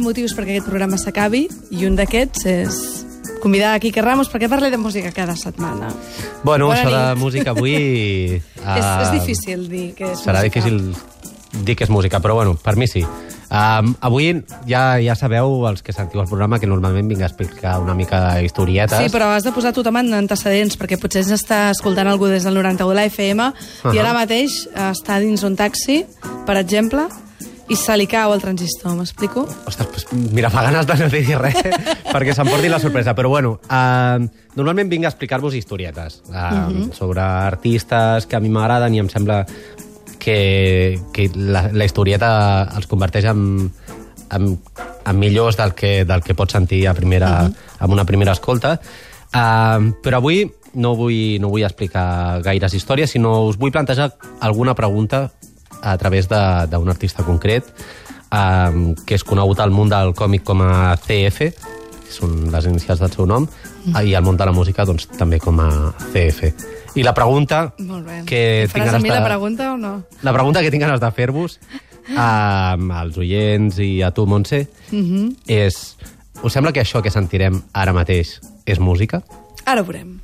motius perquè aquest programa s'acabi i un d'aquests és convidar a Quique Ramos perquè parli de música cada setmana. Bueno, Bona això de nit. música avui... És, és eh, difícil dir que és Serà música. difícil dir que és música, però bueno, per mi sí. Um, avui ja ja sabeu, els que sentiu el programa, que normalment vinc a explicar una mica historietes. Sí, però has de posar tothom en antecedents, perquè potser ens està escoltant algú des del 91 de la FM i Ahà. ara mateix està dins un taxi, per exemple, i se li cau el transistor, m'explico? Ostres, pues, mira, fa ganes de no dir res perquè s'emporti la sorpresa. Però bueno, uh, normalment vinc a explicar-vos historietes uh, sobre artistes que a mi m'agraden i em sembla que, que la, la historieta els converteix en, en, en millors del que, del que pots sentir a primera, amb una primera escolta. Uh, però avui no vull, no vull explicar gaires històries, sinó us vull plantejar alguna pregunta a través de- d'un artista concret um, que és conegut al món del còmic com a CF, són les inicials del seu nom, i al món de la música doncs, també com a CF. I la pregunta que tinc faràs a ganes mi de... la pregunta o no? La pregunta que tinc ganes de fer-vos um, als oients i a tu, Montse, Mhm. és... Us sembla que això que sentirem ara mateix és música? Ara ho veurem.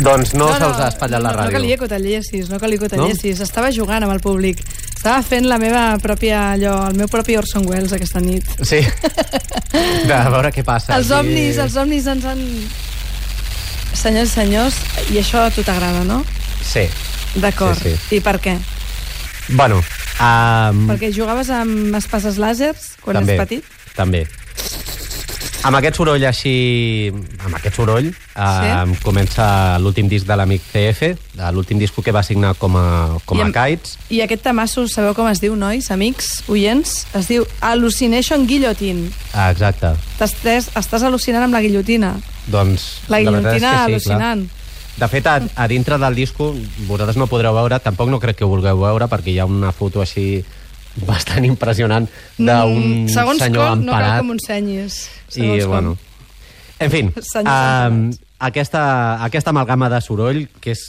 Doncs no, se us ha espatllat no, la No ràdio. calia que ho tallessis, no calia que ho tallessis. Estava jugant amb el públic. Estava fent la meva pròpia, allò, el meu propi Orson Welles aquesta nit. Sí. De veure què passa. Els I- omnis, els omnis ens han... Senyors senyors, i això a tu t'agrada, no? Sí. D'acord. Sí, I per què? Bueno, um, Perquè jugaves amb espases làsers quan també, eres petit? També. Amb aquest soroll així... Amb aquest soroll sí? comença l'últim disc de l'amic CF, l'últim disc que va signar com a, com I a amb- Kites. I aquest tamasso, sabeu com es diu, nois, amics, oients? Es diu Hallucination Guillotine. Ah, exacte. T'estàs estàs al·lucinant amb la guillotina. Doncs, La veritat és guillotina que sí, al·lucinant. Clar. De fet, a, a dintre del disco, vosaltres no podreu veure, tampoc no crec que ho vulgueu veure, perquè hi ha una foto així bastant impressionant d'un Mm, segons senyor com, no cal emparat. que m'ho ensenyis. I, com. bueno... En fi, um, aquesta, aquesta amalgama de soroll, que és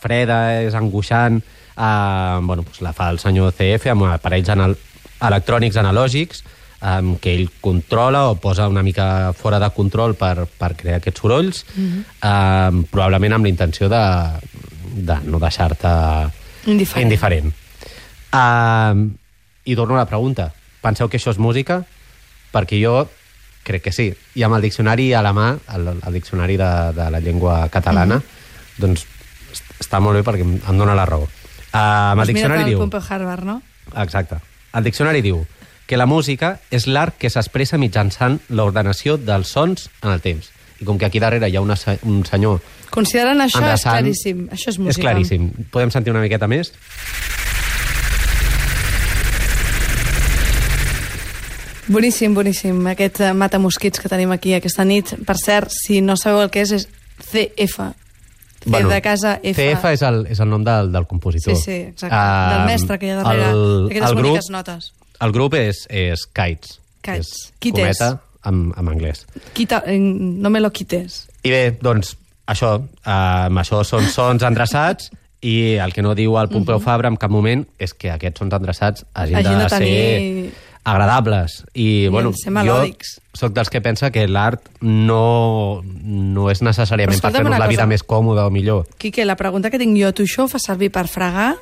freda, és angoixant, uh, bueno, doncs la fa el senyor CF amb aparells anal electrònics analògics, um, que ell controla o posa una mica fora de control per, per crear aquests sorolls, Mhm. um, probablement amb la intenció de, de no deixar-te Indiferent. indiferent. Um, I torno a la pregunta. Penseu que això és música? Perquè jo crec que sí. I amb el diccionari a la mà, el, el diccionari de, de la llengua catalana, Mhm. doncs est- està molt bé perquè em, em dona la raó. Uh, amb el diccionari diu... Pompeu Harvard, no? Exacte. El diccionari diu que la música és l'art que s'expressa mitjançant l'ordenació dels sons en el temps. I com que aquí darrere hi ha una, un senyor Considerant això, és endreçant, claríssim. Això és música. És claríssim. Podem sentir una miqueta més? Boníssim, boníssim. Aquest eh, mata-mosquits que tenim aquí aquesta nit. Per cert, si no sabeu el que és, és CF. C de casa F. CF és el, és el nom del, del compositor. Sí, sí, exacte. Del mestre que hi ha darrere el grup, boniques notes. El grup és, és Kites. Kites. És Quites. cometa en, en anglès. Quita, eh, no me lo quites. I bé, doncs, això, eh, amb això són sons endreçats i el que no diu el Pompeu Fabra en cap moment és que aquests sons endreçats hagin, Hagin de, de tenir- ser agradables. I, bueno, ser melòdics. jo sóc dels que pensa que l'art no, no és necessàriament per fer-nos la vida cosa. més còmoda o millor. Quique, la pregunta que tinc jo, tu això ho fa servir per fregar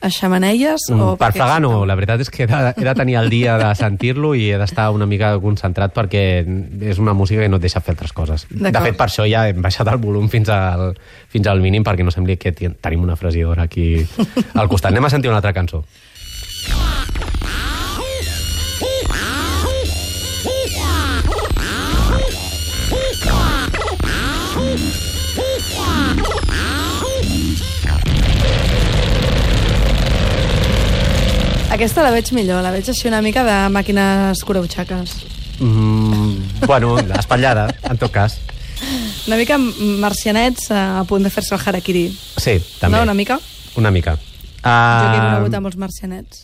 a xamanelles? Mm, o per què fregar no, la veritat és que he de, he de tenir el dia de sentir-lo i he d'estar una mica concentrat perquè és una música que no et deixa fer altres coses. De fet, per això ja hem baixat el volum fins al, fins al mínim perquè no sembli que tenim una fresidora aquí al costat. Anem a sentir una altra cançó. Aquesta la veig millor, la veig així una mica de màquines curabutxaques. Mm, bueno, espatllada, en tot cas. Una mica marcianets a punt de fer-se el harakiri. Sí, també. No, una mica? Una mica. Uh, jo que he conegut els marcianets.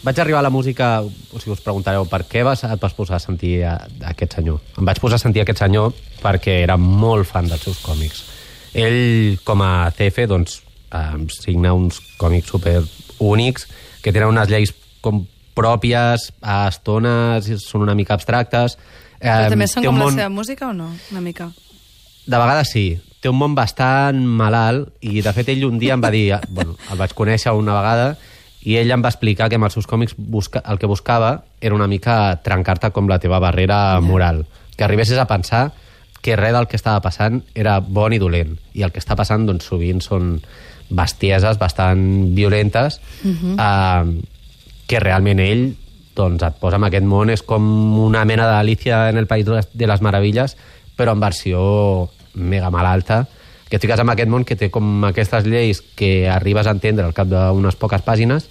vaig arribar a la música, o sigui, us preguntareu per què vas, et vas posar a sentir a, a aquest senyor. Em vaig posar a sentir a aquest senyor perquè era molt fan dels seus còmics. Ell, com a CF, doncs, eh, signa uns còmics super únics que tenen unes lleis com pròpies, a estones són una mica abstractes. Però Eh, també són com un la món- seva música o no? Una mica. de vegades sí. Té un món bastant malalt i, de fet, ell un dia em va dir... Bueno, el vaig conèixer una vegada i ell em va explicar que amb els seus còmics busca, el que buscava era una mica trencar-te com la teva barrera moral. Que arribessis a pensar que res del que estava passant era bon i dolent. I el que està passant, doncs, sovint són bestieses bastant violentes eh, que realment ell doncs, et posa en aquest món, és com una mena d'Alicia en el País de les, de les Meravilles, però en versió mega malalta, que et fiques en aquest món que té com aquestes lleis que arribes a entendre al cap d'unes poques pàgines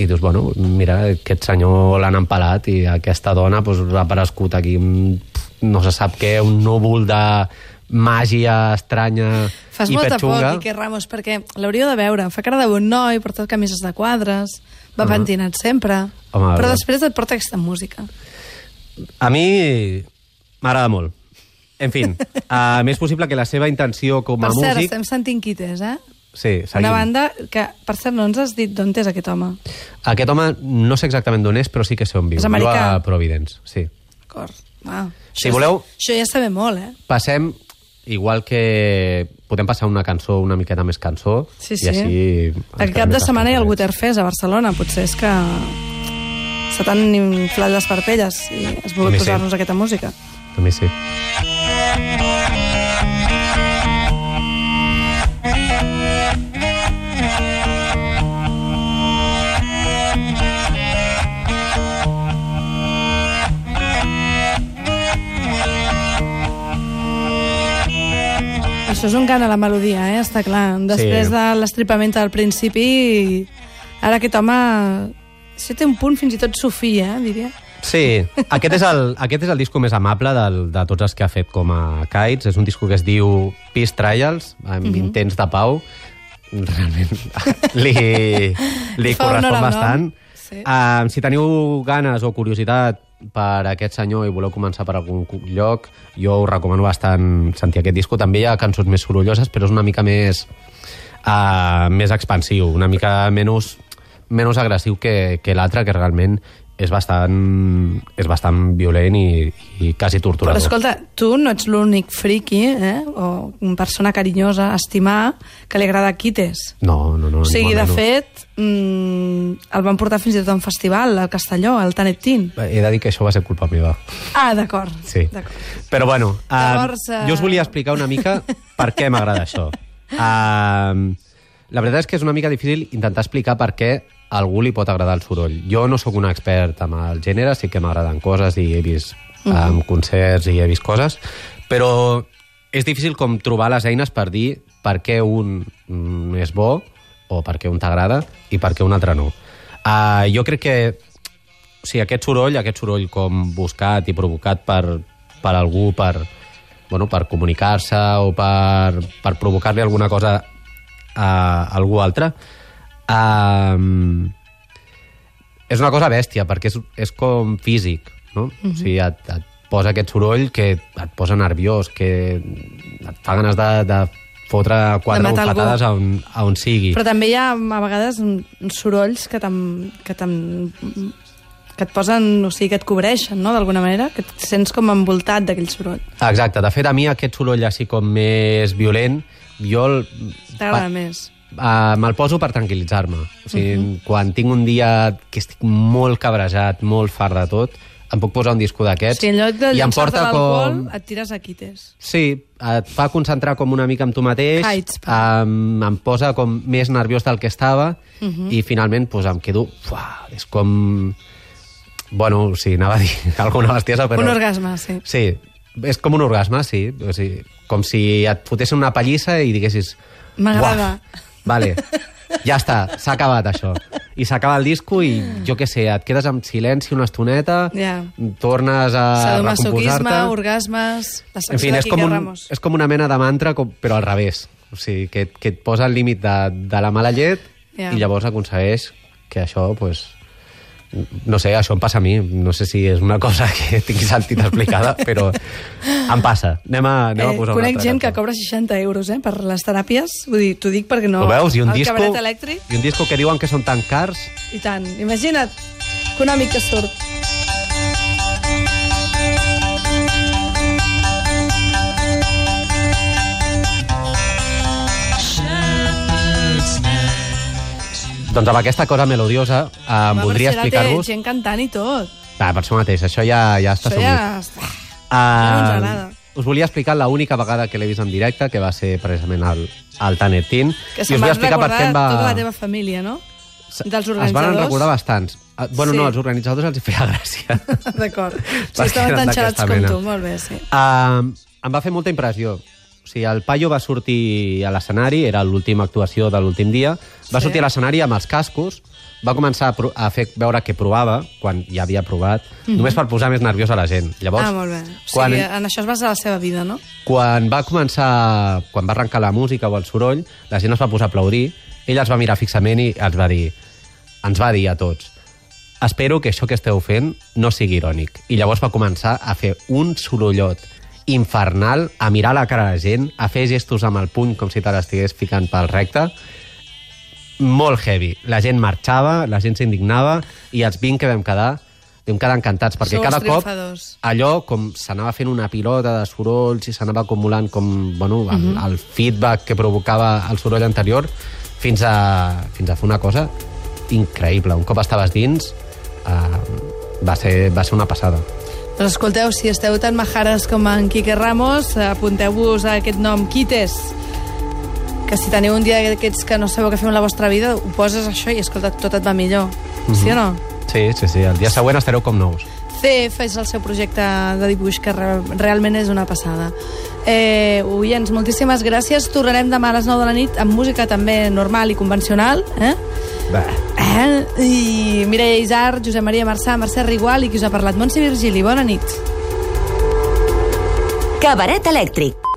i dius, bueno, mira, aquest senyor l'han empalat i aquesta dona doncs, ha aparegut aquí un, no se sap què, un núvol de màgia estranya Fas molta por, hiperxunga. Quique Ramos, perquè l'hauríeu de veure. Fa cara de bon noi, porta camises de quadres, va pentinat sempre, Home, però després et porta aquesta música. A mi m'agrada molt. En fi, a més possible que la seva intenció com a Per cert, músic... estem sentint quites, eh? Sí, seguim. Una banda que, per cert, no ens has dit d'on és aquest home. Aquest home no sé exactament d'on és, però sí que sé on viu. És Viu americà? a Providence, sí. D'acord. Wow. Si Això- voleu- Això ja sabe molt, eh? Passem, igual que podem passar una cançó una miqueta més cançó, Sí, i sí. així... El cap de setmana hi ha el Waterfest a Barcelona. Potser és que se t'han inflat les parpelles i has volgut posar-nos aquesta música. Mi sí. Això és un cant a la melodia, eh? Està clar. Després Sí. de l'estripament al principi, ara aquest home... Sí, té un punt fins i tot sofí, eh? Diria. Sí, aquest és el, aquest és el disco més amable del, de tots els que ha fet com a Kites. És un disco que es diu Peace Trials, amb Mhm. intents de pau. Realment li, li correspon bastant. Sí. Uh, si teniu ganes o curiositat per aquest senyor i voleu començar per algun lloc, jo us recomano bastant sentir aquest disco. També hi ha cançons més sorolloses, però és una mica més, uh, més expansiu, una mica menys, menys agressiu que, que l'altre, que realment és bastant, és bastant violent i, i quasi Però torturador. escolta, tu no ets l'únic friki, eh? O una persona carinyosa, estimar, que li agrada Quites. No, no, no. O sigui, de menys. fet, mm, el van portar fins i tot a un festival, al Castelló, al Tanet Teen. He de dir que això va ser culpa meva. Ah, d'acord. Sí. Però bueno, uh, Llavors, eh, jo us volia explicar una mica per què m'agrada això. Uh, la veritat és que és una mica difícil intentar explicar per què a algú li pot agradar el soroll. Jo no sóc un expert en el gènere, sí que m'agraden coses i he vist um, concerts i he vist coses, però és difícil com trobar les eines per dir per què un mm, és bo o per què un t'agrada i per què un altre no. Uh, jo crec que o sigui, aquest soroll, aquest soroll com buscat i provocat per, per algú per, bueno, per comunicar-se o per, per provocar-li alguna cosa a algú altre, um, és una cosa bèstia, perquè és, és com físic, no? Mm -hmm. O sigui, et, et posa aquest soroll que et posa nerviós, que et fa ganes de, de fotre quatre bufetades a on, a on sigui. Però també hi ha, a vegades, sorolls que que que et posen, o sigui, que et cobreixen, no?, d'alguna manera, que et sents com envoltat d'aquell soroll. Exacte, de fet a mi aquest soroll així com més violent, jo el, T'agrada més. uh, me'l poso per tranquil·litzar-me. O sigui, uh -huh. quan tinc un dia que estic molt cabrejat, molt fart de tot, em puc posar un disco d'aquests sigui, en lloc de porta l'alcohol, com... et tires a quites. Sí, et fa concentrar com una mica en tu mateix, Kites, um, em posa com més nerviós del que estava uh -huh. i finalment pues, em quedo... Uah, és com... Bueno, sigui, anava a dir alguna bestiesa, però... Un orgasme, sí. Sí, és com un orgasme, sí. O sigui, com si et fotessin una pallissa i diguessis... M'agrada. "Uah, Vale. Ja està, s'ha acabat això. I s'acaba el disco i, jo què sé, et quedes en silenci una estoneta, Ja. tornes a recomposar-te... orgasmes, la En fi, és com, un, Ramos. és com una mena de mantra, com, però al revés. O sigui, que, que et posa el límit de, de la mala llet Ja. i llavors aconsegueix que això, pues, no sé, això em passa a mi. No sé si és una cosa que tingui sentit explicada, però em passa. Anem a, anem a Eh, posar una conec gent que cobra 60 euros eh, per les teràpies. Vull dir, t'ho dic perquè no... Ho veus? I un, el disco, elèctric, I un disco que diuen que són tan cars... i tant. Imagina't, econòmic que surt. Doncs amb aquesta cosa melodiosa eh, em Home, voldria però si ara té explicar-vos... gent cantant i tot. Ah, per això mateix, això ja, ja està Això assumit. ja... està. Uh, no ens agrada. us volia explicar l'única vegada que l'he vist en directe, que va ser precisament al, al Teen. Que I se'n us vull van explicar per recordar què em va... tota la teva família, no? Dels Es van organitzadors. recordar bastants. Ah, Bueno, Sí. no, als organitzadors els hi feia gràcia. D'acord. Si Perquè estaven eren tan xerats com mena. tu, molt bé, sí. Uh, em va fer molta impressió. O sigui, el Paio va sortir a l'escenari, era l'última actuació de l'últim dia, va Sí. sortir a l'escenari amb els cascos, va començar a, a fer veure que provava, quan ja havia provat, només per posar més nerviosa la gent. Llavors. Ah, molt bé. O quan, sigui, en això es basa la seva vida, no? quan va començar, quan va arrencar la música o el soroll, la gent es va posar a aplaudir, ell els va mirar fixament i ens va dir, ens va dir a tots, espero que això que esteu fent no sigui irònic. I llavors va començar a fer un sorollot infernal, a mirar la cara de la gent, a fer gestos amb el puny com si te l'estigués ficant pel recte, molt heavy. La gent marxava, la gent s'indignava i els 20 que vam quedar vam quedar encantats, perquè Sou cada cop allò com s'anava fent una pilota de sorolls i s'anava acumulant com, bueno, el, Mhm. el feedback que provocava el soroll anterior fins a, fins a fer una cosa increïble. Un cop estaves dins uh, va, ser, va ser una passada. Doncs escolteu, si esteu tan majares com en Quique Ramos, apunteu-vos a aquest nom, Quites, que si teniu un dia d'aquests que no sabeu què fer amb la vostra vida, ho poses això i, escolta, tot et va millor. Sí o no? Sí, sí, sí. El dia següent estareu com nous. CF és el seu projecte de dibuix, que re realment és una passada. Eh, oients, moltíssimes gràcies. Tornarem demà a les 9 de la nit amb música també normal i convencional. Eh? Bé. Eh? I Mireia Isar, Josep Maria Marçà, Mercè Rigual i qui us ha parlat. Montse Virgili, bona nit. Cabaret elèctric.